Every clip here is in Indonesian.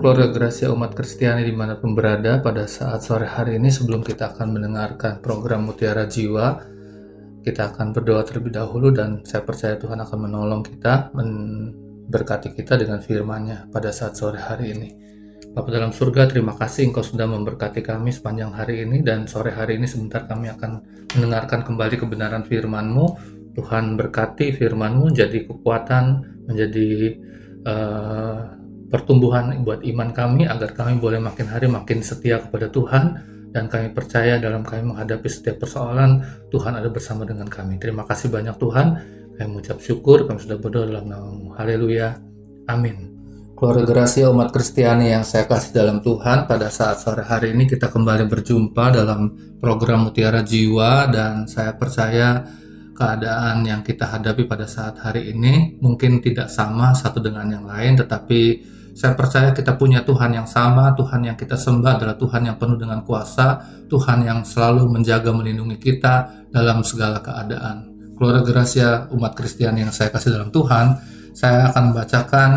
keluarga Gracia umat Kristiani di mana pun berada pada saat sore hari ini sebelum kita akan mendengarkan program Mutiara Jiwa kita akan berdoa terlebih dahulu dan saya percaya Tuhan akan menolong kita memberkati kita dengan firman-Nya pada saat sore hari ini. Bapak dalam surga terima kasih Engkau sudah memberkati kami sepanjang hari ini dan sore hari ini sebentar kami akan mendengarkan kembali kebenaran firman-Mu. Tuhan berkati firman-Mu jadi kekuatan menjadi uh, pertumbuhan buat iman kami agar kami boleh makin hari makin setia kepada Tuhan dan kami percaya dalam kami menghadapi setiap persoalan Tuhan ada bersama dengan kami. Terima kasih banyak Tuhan. Kami mengucap syukur kami sudah berdoa dalam namamu. Haleluya. Amin. Keluarga Gracia umat Kristiani yang saya kasih dalam Tuhan, pada saat sore hari ini kita kembali berjumpa dalam program Mutiara Jiwa dan saya percaya keadaan yang kita hadapi pada saat hari ini mungkin tidak sama satu dengan yang lain tetapi saya percaya kita punya Tuhan yang sama, Tuhan yang kita sembah adalah Tuhan yang penuh dengan kuasa, Tuhan yang selalu menjaga melindungi kita dalam segala keadaan. Keluarga Gracia umat Kristen yang saya kasih dalam Tuhan, saya akan membacakan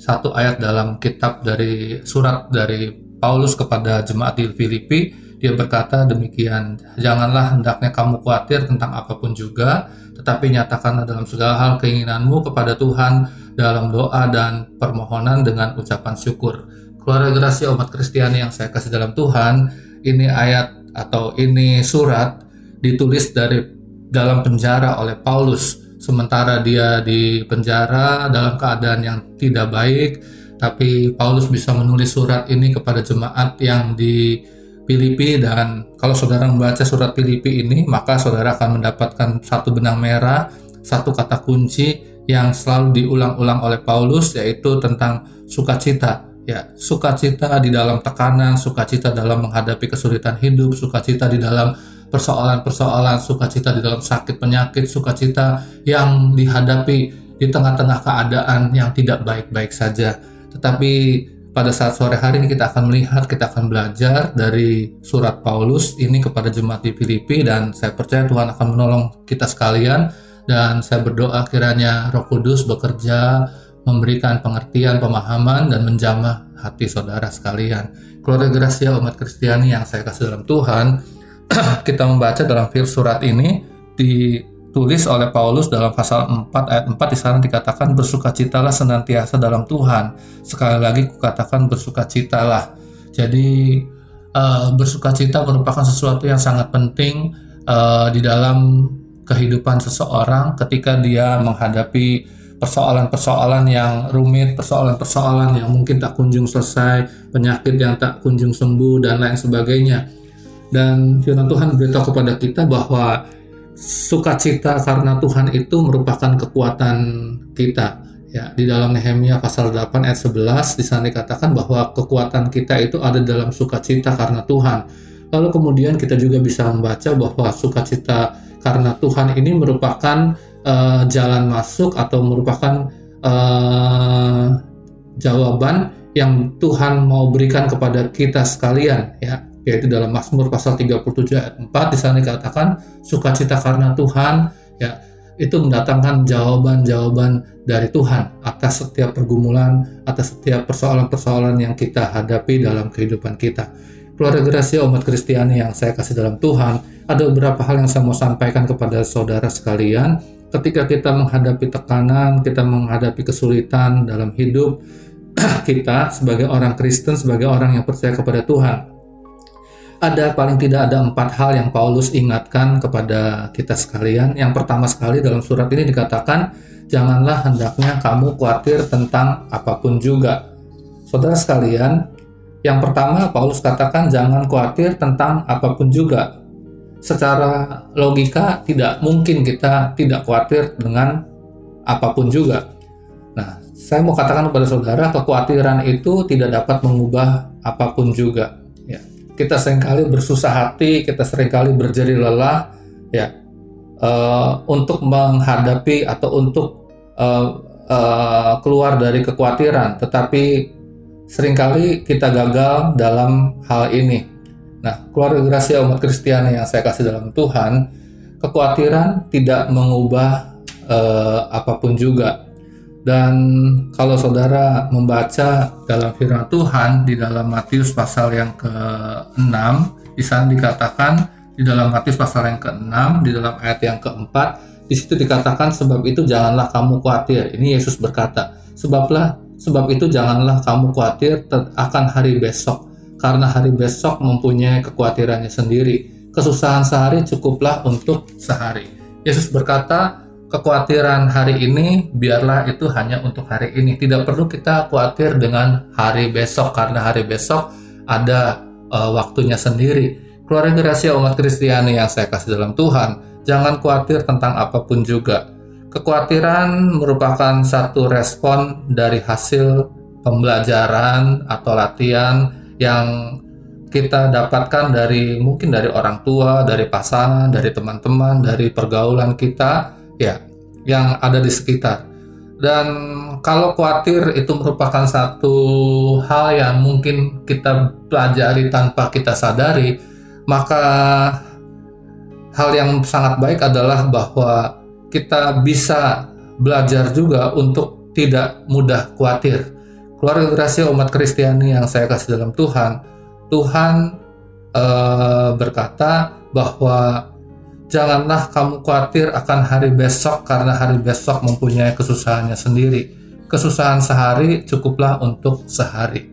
satu ayat dalam kitab dari surat dari Paulus kepada jemaat di Filipi. Dia berkata demikian, janganlah hendaknya kamu khawatir tentang apa pun juga, tetapi nyatakanlah dalam segala hal keinginanmu kepada Tuhan dalam doa dan permohonan dengan ucapan syukur. Keluarga Gracia umat Kristiani yang saya kasih dalam Tuhan, ini ayat atau ini surat ditulis dari dalam penjara oleh Paulus sementara dia di penjara dalam keadaan yang tidak baik tapi Paulus bisa menulis surat ini kepada jemaat yang di Filipi dan kalau saudara membaca surat Filipi ini maka saudara akan mendapatkan satu benang merah satu kata kunci yang selalu diulang-ulang oleh Paulus yaitu tentang sukacita. Ya sukacita di dalam tekanan sukacita dalam menghadapi kesulitan hidup sukacita di dalam persoalan-persoalan sukacita di dalam sakit penyakit sukacita yang dihadapi di tengah-tengah keadaan yang tidak baik-baik saja. Tetapi pada saat sore hari ini kita akan melihat, kita akan belajar dari surat Paulus ini kepada jemaat di Filipi dan saya percaya Tuhan akan menolong kita sekalian dan saya berdoa kiranya Roh Kudus bekerja memberikan pengertian, pemahaman dan menjamah hati saudara sekalian. Keluarga Gracia umat Kristiani yang saya kasih dalam Tuhan, kita membaca dalam surat ini ditulis oleh Paulus dalam pasal 4 ayat 4 di sana dikatakan bersukacitalah senantiasa dalam Tuhan. Sekali lagi kukatakan bersukacitalah. Jadi uh, bersukacita merupakan sesuatu yang sangat penting uh, di dalam kehidupan seseorang ketika dia menghadapi persoalan-persoalan yang rumit, persoalan-persoalan yang mungkin tak kunjung selesai, penyakit yang tak kunjung sembuh dan lain sebagainya. Dan firman Tuhan beritahu kepada kita bahwa sukacita karena Tuhan itu merupakan kekuatan kita. Ya, di dalam Nehemia pasal 8 ayat 11 di sana dikatakan bahwa kekuatan kita itu ada dalam sukacita karena Tuhan. Lalu kemudian kita juga bisa membaca bahwa sukacita karena Tuhan ini merupakan uh, jalan masuk atau merupakan uh, jawaban yang Tuhan mau berikan kepada kita sekalian ya yaitu dalam Mazmur pasal 37 ayat 4 di sana dikatakan sukacita karena Tuhan ya itu mendatangkan jawaban-jawaban dari Tuhan atas setiap pergumulan, atas setiap persoalan-persoalan yang kita hadapi dalam kehidupan kita. Keluarga Gracia umat Kristiani yang saya kasih dalam Tuhan, ada beberapa hal yang saya mau sampaikan kepada saudara sekalian. Ketika kita menghadapi tekanan, kita menghadapi kesulitan dalam hidup kita sebagai orang Kristen, sebagai orang yang percaya kepada Tuhan. Ada paling tidak ada empat hal yang Paulus ingatkan kepada kita sekalian. Yang pertama sekali dalam surat ini dikatakan, janganlah hendaknya kamu khawatir tentang apa pun juga. Saudara sekalian, yang pertama Paulus katakan jangan khawatir tentang apa pun juga secara logika tidak mungkin kita tidak khawatir dengan apa pun juga. Nah, saya mau katakan kepada saudara, kekhawatiran itu tidak dapat mengubah apa pun juga. Kita sering kali bersusah hati, kita sering kali berjeri lelah, ya, uh, untuk menghadapi atau untuk uh, uh, keluar dari kekhawatiran. Tetapi sering kali kita gagal dalam hal ini Nah, keluarga Gracia umat Kristiani yang saya kasih dalam Tuhan, kekhawatiran tidak mengubah uh, apa pun juga. Dan kalau saudara membaca dalam firman Tuhan di dalam Matius pasal yang ke-6, di sana dikatakan di dalam Matius pasal yang ke-6, di dalam ayat yang ke-4, di situ dikatakan sebab itu janganlah kamu khawatir. Ini Yesus berkata, sebablah sebab itu janganlah kamu khawatir akan hari besok, karena hari besok mempunyai kekhawatirannya sendiri. Kesusahan sehari cukuplah untuk sehari. Yesus berkata, kekhawatiran hari ini biarlah itu hanya untuk hari ini. Tidak perlu kita khawatir dengan hari besok karena hari besok ada uh, waktunya sendiri. Keluarga rahasia umat Kristiani yang saya kasih dalam Tuhan, jangan khawatir tentang apa pun juga. Kekhawatiran merupakan satu respon dari hasil pembelajaran atau latihan yang kita dapatkan dari mungkin dari orang tua, dari pasangan, dari teman-teman, dari pergaulan kita ya yang ada di sekitar. Dan kalau khawatir itu merupakan satu hal yang mungkin kita pelajari tanpa kita sadari, maka hal yang sangat baik adalah bahwa kita bisa belajar juga untuk tidak mudah khawatir. Keluarga rahasia umat Kristiani yang saya kasih dalam Tuhan, Tuhan uh, berkata bahwa Janganlah kamu khawatir akan hari besok karena hari besok mempunyai kesusahannya sendiri. Kesusahan sehari cukuplah untuk sehari.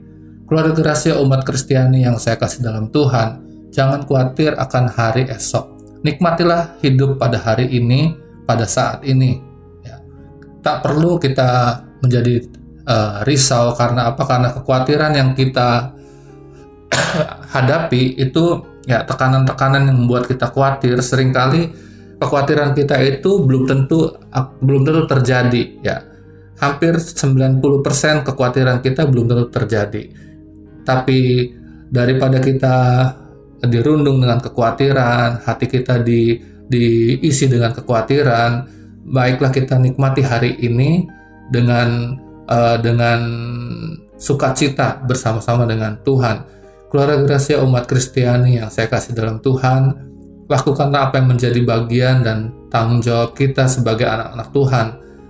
Keluarga rahasia umat Kristiani yang saya kasih dalam Tuhan, jangan khawatir akan hari esok. Nikmatilah hidup pada hari ini, pada saat ini. Ya. Tak perlu kita menjadi uh, risau karena apa? Karena kekhawatiran yang kita hadapi itu ya tekanan-tekanan yang membuat kita khawatir sering kali kekhawatiran kita itu belum tentu belum tentu terjadi ya. Hampir 90% kekhawatiran kita belum tentu terjadi. Tapi daripada kita dirundung dengan kekhawatiran hati kita di diisi dengan kekhawatiran baiklah kita nikmati hari ini dengan uh, dengan sukacita bersama-sama dengan Tuhan keluarga gracia umat Kristiani yang saya kasih dalam Tuhan, lakukanlah apa yang menjadi bagian dan tanggung jawab kita sebagai anak-anak Tuhan.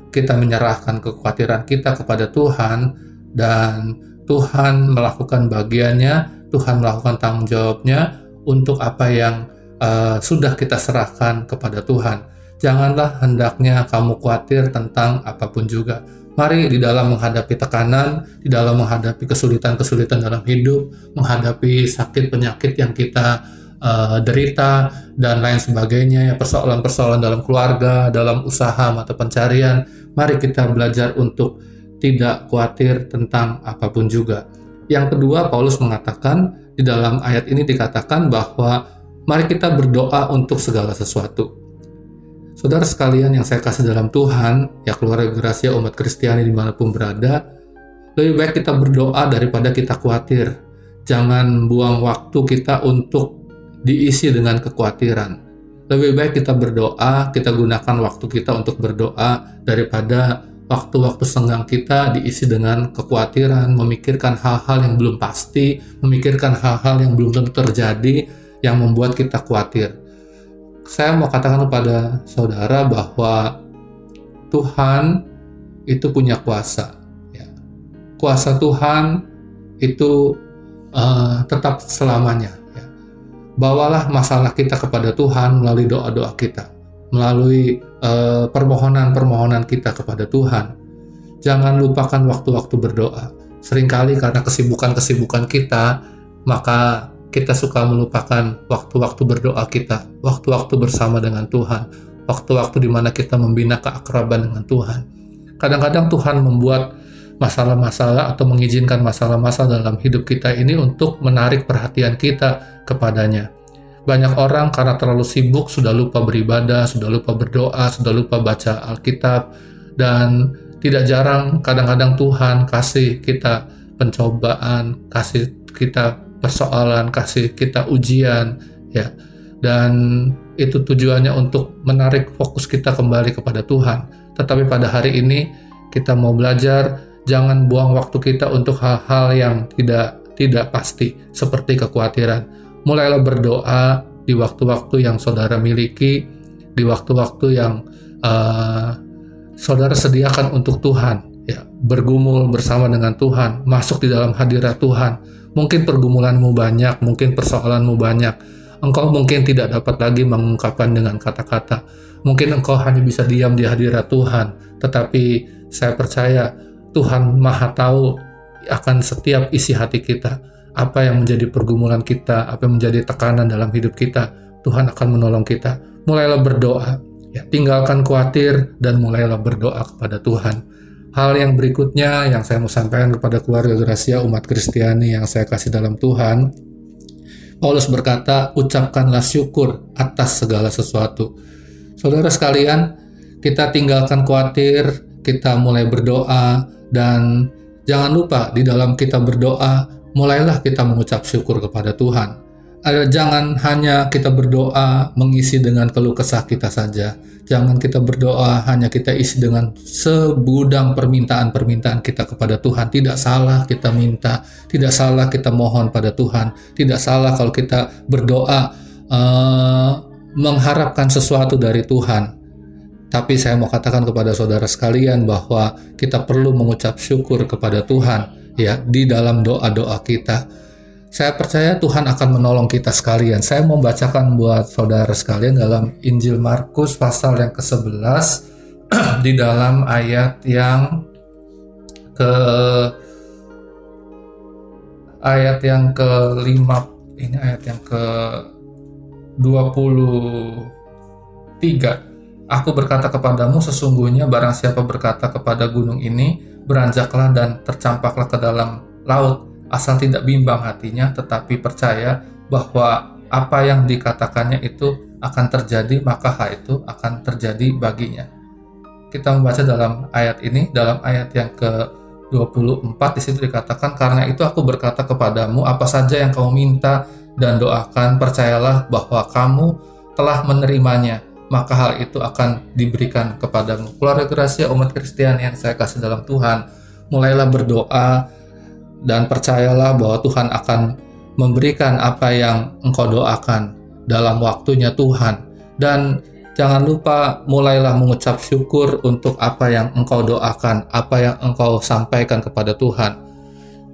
Kita menyerahkan kekhawatiran kita kepada Tuhan dan Tuhan melakukan bagiannya, Tuhan melakukan tanggung jawabnya untuk apa yang uh, sudah kita serahkan kepada Tuhan. Janganlah hendaknya kamu khawatir tentang apa pun juga Mari di dalam menghadapi tekanan, di dalam menghadapi kesulitan-kesulitan dalam hidup, menghadapi sakit penyakit yang kita uh, derita dan lain sebagainya, ya persoalan-persoalan dalam keluarga, dalam usaha mata pencarian, mari kita belajar untuk tidak khawatir tentang apa pun juga. Yang kedua, Paulus mengatakan di dalam ayat ini dikatakan bahwa mari kita berdoa untuk segala sesuatu. Saudara sekalian yang saya kasih dalam Tuhan, ya keluarga Gracia umat Kristiani di mana pun berada, lebih baik kita berdoa daripada kita khawatir. Jangan buang waktu kita untuk diisi dengan kekhawatiran. Lebih baik kita berdoa, kita gunakan waktu kita untuk berdoa daripada waktu-waktu senggang kita diisi dengan kekhawatiran, memikirkan hal-hal yang belum pasti, memikirkan hal-hal yang belum tentu terjadi, yang membuat kita khawatir saya mau katakan kepada saudara bahwa Tuhan itu punya kuasa. Ya. Kuasa Tuhan itu uh, tetap selamanya. Ya. Bawalah masalah kita kepada Tuhan melalui doa-doa kita, melalui uh, permohonan-permohonan kita kepada Tuhan. Jangan lupakan waktu-waktu berdoa. Seringkali karena kesibukan-kesibukan kita, maka kita suka melupakan waktu-waktu berdoa kita, waktu-waktu bersama dengan Tuhan, waktu-waktu di mana kita membina keakraban dengan Tuhan. Kadang-kadang Tuhan membuat masalah-masalah atau mengizinkan masalah-masalah dalam hidup kita ini untuk menarik perhatian kita kepadanya. Banyak orang karena terlalu sibuk sudah lupa beribadah, sudah lupa berdoa, sudah lupa baca Alkitab, dan tidak jarang kadang-kadang Tuhan kasih kita pencobaan, kasih kita persoalan, kasih kita ujian, ya. Dan itu tujuannya untuk menarik fokus kita kembali kepada Tuhan. Tetapi pada hari ini kita mau belajar jangan buang waktu kita untuk hal-hal yang tidak tidak pasti seperti kekhawatiran. Mulailah berdoa di waktu-waktu yang saudara miliki, di waktu-waktu yang uh, saudara sediakan untuk Tuhan ya bergumul bersama dengan Tuhan, masuk di dalam hadirat Tuhan. Mungkin pergumulanmu banyak, mungkin persoalanmu banyak. Engkau mungkin tidak dapat lagi mengungkapkan dengan kata-kata. Mungkin engkau hanya bisa diam di hadirat Tuhan, tetapi saya percaya Tuhan Maha Tahu akan setiap isi hati kita, apa yang menjadi pergumulan kita, apa yang menjadi tekanan dalam hidup kita. Tuhan akan menolong kita. Mulailah berdoa, ya tinggalkan khawatir dan mulailah berdoa kepada Tuhan Hal yang berikutnya yang saya mau sampaikan kepada keluarga Gracia umat Kristiani yang saya kasih dalam Tuhan, Paulus berkata, ucapkanlah syukur atas segala sesuatu. Saudara sekalian, kita tinggalkan khawatir, kita mulai berdoa, dan jangan lupa di dalam kita berdoa, mulailah kita mengucap syukur kepada Tuhan ada jangan hanya kita berdoa mengisi dengan keluh kesah kita saja. Jangan kita berdoa hanya kita isi dengan segudang permintaan-permintaan kita kepada Tuhan. Tidak salah kita minta, tidak salah kita mohon pada Tuhan, tidak salah kalau kita berdoa uh, mengharapkan sesuatu dari Tuhan. Tapi saya mau katakan kepada saudara sekalian bahwa kita perlu mengucap syukur kepada Tuhan ya di dalam doa-doa kita saya percaya Tuhan akan menolong kita sekalian. Saya mau bacakan buat saudara sekalian dalam Injil Markus pasal yang ke-11 di dalam ayat yang ke ayat yang ke-5 ini ayat yang ke 23 Aku berkata kepadamu sesungguhnya barang siapa berkata kepada gunung ini beranjaklah dan tercampaklah ke dalam laut asal tidak bimbang hatinya tetapi percaya bahwa apa yang dikatakannya itu akan terjadi maka hal itu akan terjadi baginya. Kita membaca dalam ayat ini dalam ayat yang ke 24 di situ dikatakan karena itu aku berkata kepadamu apa saja yang kamu minta dan doakan percayalah bahwa kamu telah menerimanya maka hal itu akan diberikan kepadamu. Keluarga Gracia umat Kristen yang saya kasih dalam Tuhan, mulailah berdoa dan percayalah bahwa Tuhan akan memberikan apa yang engkau doakan dalam waktunya Tuhan dan jangan lupa mulailah mengucap syukur untuk apa yang engkau doakan, apa yang engkau sampaikan kepada Tuhan.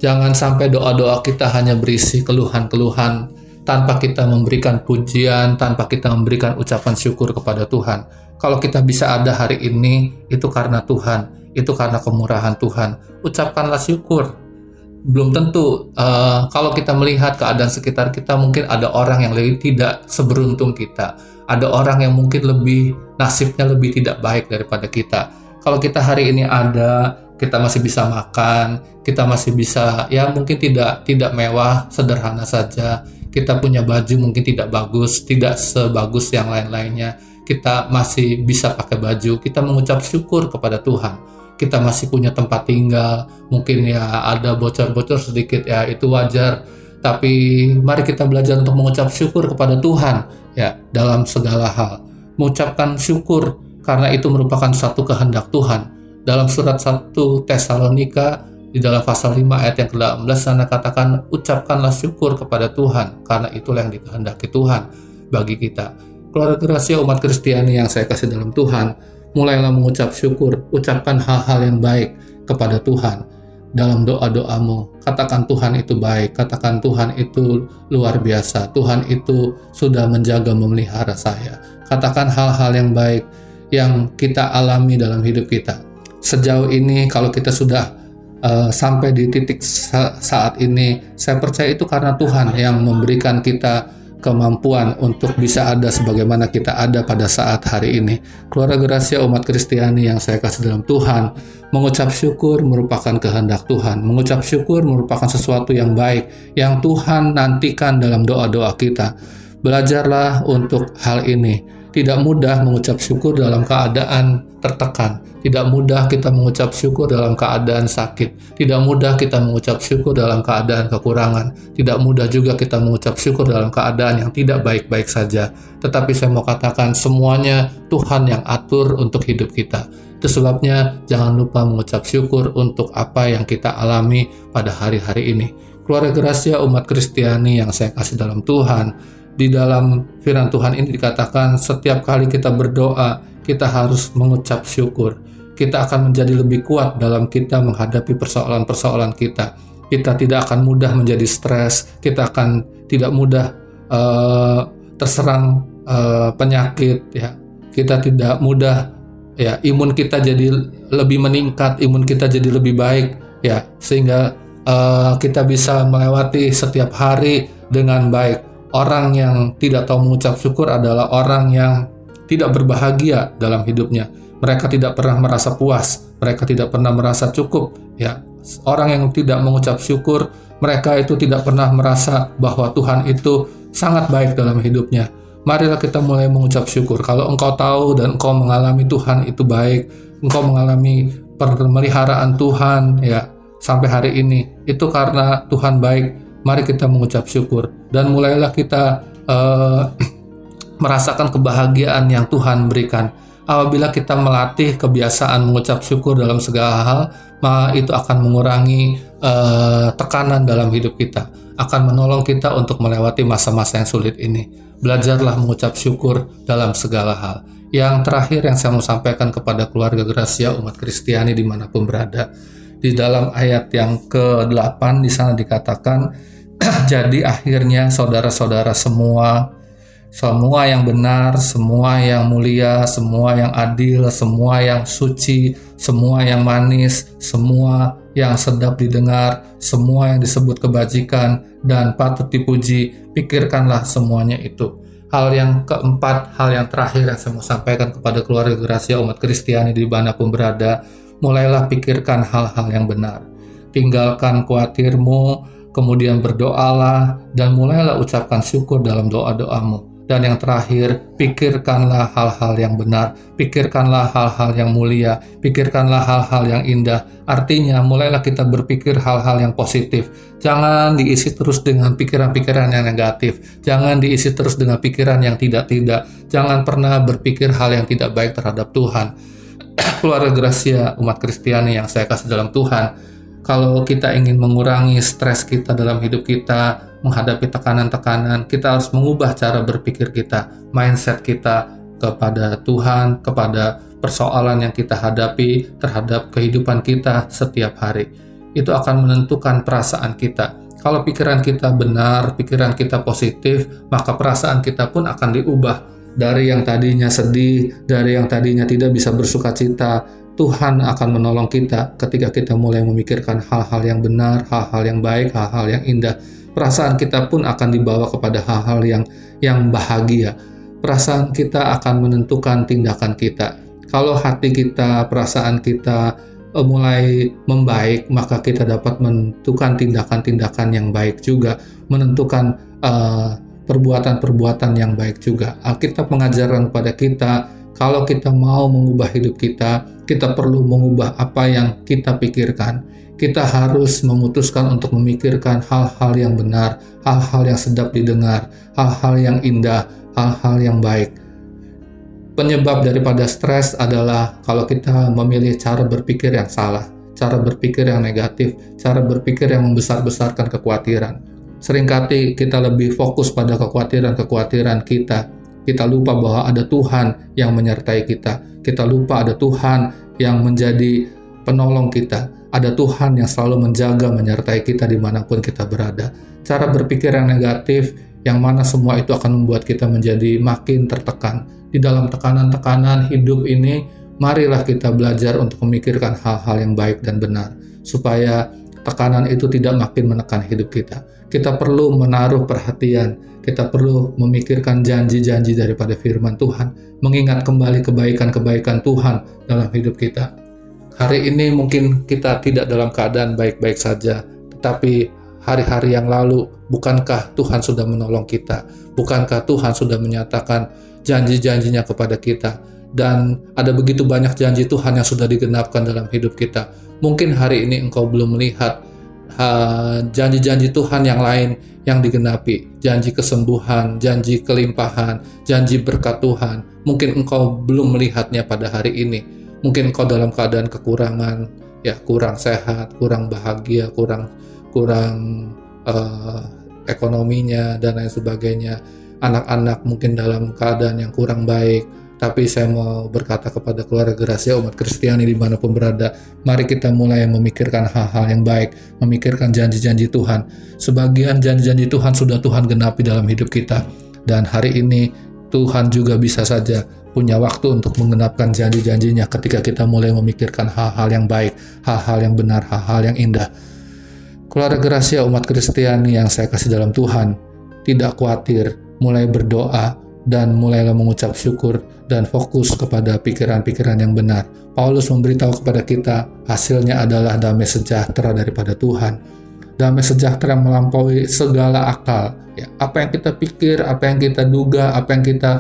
Jangan sampai doa-doa kita hanya berisi keluhan-keluhan tanpa kita memberikan pujian, tanpa kita memberikan ucapan syukur kepada Tuhan. Kalau kita bisa ada hari ini, itu karena Tuhan, itu karena kemurahan Tuhan. Ucapkanlah syukur, belum tentu uh, kalau kita melihat keadaan sekitar kita mungkin ada orang yang lebih tidak seberuntung kita. Ada orang yang mungkin lebih nasibnya lebih tidak baik daripada kita. Kalau kita hari ini ada kita masih bisa makan kita masih bisa ya mungkin tidak tidak mewah sederhana saja. Kita punya baju mungkin tidak bagus tidak sebagus yang lain-lainnya. Kita masih bisa pakai baju kita mengucap syukur kepada Tuhan kita masih punya tempat tinggal, mungkin ya ada bocor-bocor sedikit ya itu wajar. Tapi mari kita belajar untuk mengucap syukur kepada Tuhan ya dalam segala hal. Mengucapkan syukur karena itu merupakan satu kehendak Tuhan. Dalam surat 1 Tesalonika di dalam pasal 5 ayat yang ke-18 sana katakan ucapkanlah syukur kepada Tuhan karena itulah yang dikehendaki Tuhan bagi kita. Keluarga rahasia umat Kristiani yang saya kasih dalam Tuhan, mulailah mengucap syukur, ucapkan hal-hal yang baik kepada Tuhan dalam doa-doamu. Katakan Tuhan itu baik, katakan Tuhan itu luar biasa, Tuhan itu sudah menjaga memelihara saya. Katakan hal-hal yang baik yang kita alami dalam hidup kita. Sejauh ini kalau kita sudah uh, sampai di titik sa saat ini, saya percaya itu karena Tuhan yang memberikan kita kemampuan untuk bisa ada sebagaimana kita ada pada saat hari ini. Keluarga Gracia umat Kristiani yang saya kasih dalam Tuhan, mengucap syukur merupakan kehendak Tuhan. Mengucap syukur merupakan sesuatu yang baik yang Tuhan nantikan dalam doa-doa kita. Belajarlah untuk hal ini tidak mudah mengucap syukur dalam keadaan tertekan. Tidak mudah kita mengucap syukur dalam keadaan sakit. Tidak mudah kita mengucap syukur dalam keadaan kekurangan. Tidak mudah juga kita mengucap syukur dalam keadaan yang tidak baik-baik saja. Tetapi saya mau katakan semuanya Tuhan yang atur untuk hidup kita. Itu sebabnya jangan lupa mengucap syukur untuk apa yang kita alami pada hari-hari ini. Keluarga Gracia umat Kristiani yang saya kasih dalam Tuhan, di dalam firman Tuhan ini dikatakan setiap kali kita berdoa kita harus mengucap syukur. kita akan menjadi lebih kuat dalam kita menghadapi persoalan-persoalan kita. Kita tidak akan mudah menjadi stres, kita akan tidak mudah uh, terserang uh, penyakit, ya. Kita tidak mudah, ya, imun kita jadi lebih meningkat, imun kita jadi lebih baik, ya, sehingga uh, kita bisa melewati setiap hari dengan baik. Orang yang tidak tahu mengucap syukur adalah orang yang tidak berbahagia dalam hidupnya mereka tidak pernah merasa puas, mereka tidak pernah merasa cukup. Ya, orang yang tidak mengucap syukur, mereka itu tidak pernah merasa bahwa Tuhan itu sangat baik dalam hidupnya. Marilah kita mulai mengucap syukur. Kalau engkau tahu dan engkau mengalami Tuhan itu baik, engkau mengalami pemeliharaan Tuhan ya sampai hari ini, itu karena Tuhan baik. Mari kita mengucap syukur dan mulailah kita uh, merasakan kebahagiaan yang Tuhan berikan apabila kita melatih kebiasaan mengucap syukur dalam segala hal, maka itu akan mengurangi uh, tekanan dalam hidup kita, akan menolong kita untuk melewati masa-masa yang sulit ini. Belajarlah mengucap syukur dalam segala hal. Yang terakhir yang saya mau sampaikan kepada keluarga Gracia umat Kristiani di mana pun berada, di dalam ayat yang ke-8 di sana dikatakan, jadi akhirnya saudara-saudara semua semua yang benar, semua yang mulia, semua yang adil, semua yang suci, semua yang manis, semua yang sedap didengar, semua yang disebut kebajikan dan patut dipuji, pikirkanlah semuanya itu. Hal yang keempat, hal yang terakhir yang saya mau sampaikan kepada keluarga Gracia umat Kristiani di mana pun berada, mulailah pikirkan hal-hal yang benar. Tinggalkan khawatirmu, kemudian berdoalah, dan mulailah ucapkan syukur dalam doa-doamu dan yang terakhir, pikirkanlah hal-hal yang benar, pikirkanlah hal-hal yang mulia, pikirkanlah hal-hal yang indah. Artinya, mulailah kita berpikir hal-hal yang positif. Jangan diisi terus dengan pikiran-pikiran yang negatif. Jangan diisi terus dengan pikiran yang tidak-tidak. Jangan pernah berpikir hal yang tidak baik terhadap Tuhan. Keluarga Gracia, umat Kristiani yang saya kasih dalam Tuhan, kalau kita ingin mengurangi stres kita dalam hidup kita, menghadapi tekanan-tekanan, kita harus mengubah cara berpikir kita, mindset kita kepada Tuhan, kepada persoalan yang kita hadapi terhadap kehidupan kita setiap hari. Itu akan menentukan perasaan kita. Kalau pikiran kita benar, pikiran kita positif, maka perasaan kita pun akan diubah dari yang tadinya sedih, dari yang tadinya tidak bisa bersuka cita, Tuhan akan menolong kita ketika kita mulai memikirkan hal-hal yang benar, hal-hal yang baik, hal-hal yang indah. Perasaan kita pun akan dibawa kepada hal-hal yang yang bahagia. Perasaan kita akan menentukan tindakan kita. Kalau hati kita, perasaan kita eh, mulai membaik, maka kita dapat menentukan tindakan-tindakan yang baik juga, menentukan perbuatan perbuatan-perbuatan yang baik juga. Alkitab mengajarkan kepada kita kalau kita mau mengubah hidup kita, kita perlu mengubah apa yang kita pikirkan. Kita harus memutuskan untuk memikirkan hal-hal yang benar, hal-hal yang sedap didengar, hal-hal yang indah, hal-hal yang baik. Penyebab daripada stres adalah kalau kita memilih cara berpikir yang salah, cara berpikir yang negatif, cara berpikir yang membesar-besarkan kekhawatiran. Seringkali kita lebih fokus pada kekhawatiran-kekhawatiran kita kita lupa bahwa ada Tuhan yang menyertai kita. Kita lupa ada Tuhan yang menjadi penolong kita. Ada Tuhan yang selalu menjaga, menyertai kita di mana pun kita berada. Cara berpikir yang negatif, yang mana semua itu akan membuat kita menjadi makin tertekan. Di dalam tekanan-tekanan hidup ini, marilah kita belajar untuk memikirkan hal-hal yang baik dan benar, supaya tekanan itu tidak makin menekan hidup kita. Kita perlu menaruh perhatian, kita perlu memikirkan janji-janji daripada firman Tuhan, mengingat kembali kebaikan-kebaikan Tuhan dalam hidup kita. Hari ini mungkin kita tidak dalam keadaan baik-baik saja, tetapi hari-hari yang lalu, bukankah Tuhan sudah menolong kita? Bukankah Tuhan sudah menyatakan janji-janjinya kepada kita? Dan ada begitu banyak janji Tuhan yang sudah digenapkan dalam hidup kita Mungkin hari ini engkau belum melihat janji-janji Tuhan yang lain yang digenapi, janji kesembuhan, janji kelimpahan, janji berkat Tuhan. Mungkin engkau belum melihatnya pada hari ini. Mungkin engkau dalam keadaan kekurangan, ya kurang sehat, kurang bahagia, kurang kurang uh, ekonominya dan lain sebagainya. Anak-anak mungkin dalam keadaan yang kurang baik, tapi saya mau berkata kepada keluarga Gracia umat Kristiani di mana pun berada, mari kita mulai memikirkan hal-hal yang baik, memikirkan janji-janji Tuhan. Sebagian janji-janji Tuhan sudah Tuhan genapi dalam hidup kita, dan hari ini Tuhan juga bisa saja punya waktu untuk menggenapkan janji-janjinya ketika kita mulai memikirkan hal-hal yang baik, hal-hal yang benar, hal-hal yang indah. Keluarga Gracia umat Kristiani yang saya kasih dalam Tuhan, tidak khawatir, mulai berdoa, dan mulailah mengucap syukur dan fokus kepada pikiran-pikiran yang benar. Paulus memberitahu kepada kita hasilnya adalah damai sejahtera daripada Tuhan. Damai sejahtera melampaui segala akal. Ya, apa yang kita pikir, apa yang kita duga, apa yang kita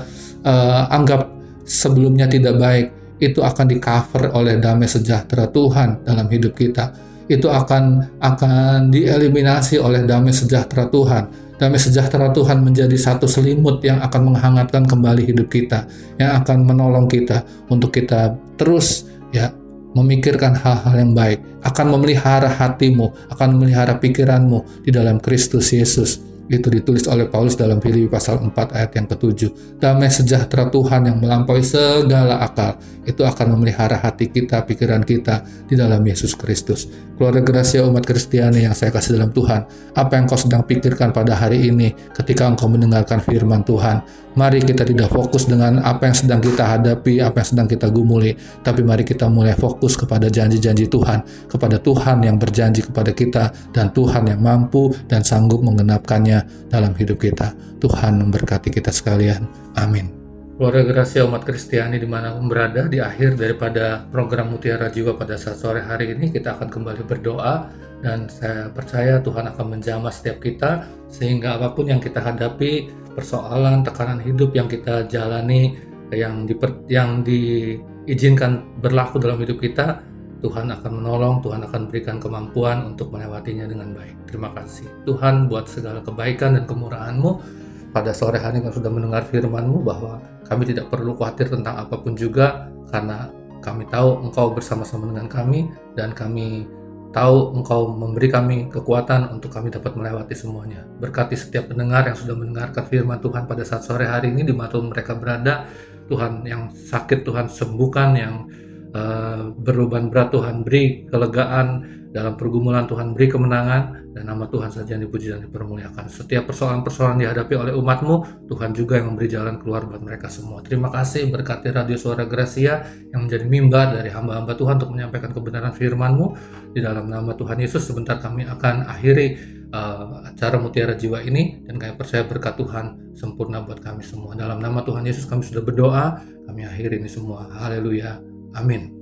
uh, anggap sebelumnya tidak baik, itu akan di cover oleh damai sejahtera Tuhan dalam hidup kita. Itu akan akan dieliminasi oleh damai sejahtera Tuhan damai sejahtera Tuhan menjadi satu selimut yang akan menghangatkan kembali hidup kita, yang akan menolong kita untuk kita terus ya memikirkan hal-hal yang baik, akan memelihara hatimu, akan memelihara pikiranmu di dalam Kristus Yesus itu ditulis oleh Paulus dalam Filipi pasal 4 ayat yang ketujuh. Damai sejahtera Tuhan yang melampaui segala akal itu akan memelihara hati kita, pikiran kita di dalam Yesus Kristus. Keluarga Gracia umat Kristiani yang saya kasih dalam Tuhan, apa yang kau sedang pikirkan pada hari ini ketika engkau mendengarkan firman Tuhan? Mari kita tidak fokus dengan apa yang sedang kita hadapi, apa yang sedang kita gumuli, tapi mari kita mulai fokus kepada janji-janji Tuhan, kepada Tuhan yang berjanji kepada kita, dan Tuhan yang mampu dan sanggup menggenapkannya dalam hidup kita. Tuhan memberkati kita sekalian. Amin. Keluarga Gracia umat Kristiani di mana pun berada, di akhir daripada program Mutiara Jiwa pada saat sore hari ini, kita akan kembali berdoa dan saya percaya Tuhan akan menjamah setiap kita sehingga apa pun yang kita hadapi persoalan tekanan hidup yang kita jalani yang diper, yang diizinkan berlaku dalam hidup kita Tuhan akan menolong, Tuhan akan berikan kemampuan untuk melewatinya dengan baik. Terima kasih Tuhan buat segala kebaikan dan kemurahan-Mu pada sore hari yang sudah mendengar firman-Mu bahwa kami tidak perlu khawatir tentang apa pun juga karena kami tahu Engkau bersama-sama dengan kami dan kami tahu Engkau memberi kami kekuatan untuk kami dapat melewati semuanya. Berkati setiap pendengar yang sudah mendengarkan firman Tuhan pada saat sore hari ini di mana mereka berada. Tuhan yang sakit Tuhan sembuhkan, yang uh, berat Tuhan beri kelegaan, dalam pergumulan Tuhan beri kemenangan, dan nama Tuhan saja yang dipuji dan dipermuliakan. Setiap persoalan-persoalan dihadapi oleh umatmu, Tuhan juga yang memberi jalan keluar buat mereka semua. Terima kasih berkati Radio Suara Gracia yang menjadi mimbar dari hamba-hamba Tuhan untuk menyampaikan kebenaran firman-Mu. Di dalam nama Tuhan Yesus, sebentar kami akan akhiri uh, acara Mutiara Jiwa ini, dan kami percaya berkat Tuhan sempurna buat kami semua. Dalam nama Tuhan Yesus kami sudah berdoa, kami akhiri ini semua. Haleluya. Amin.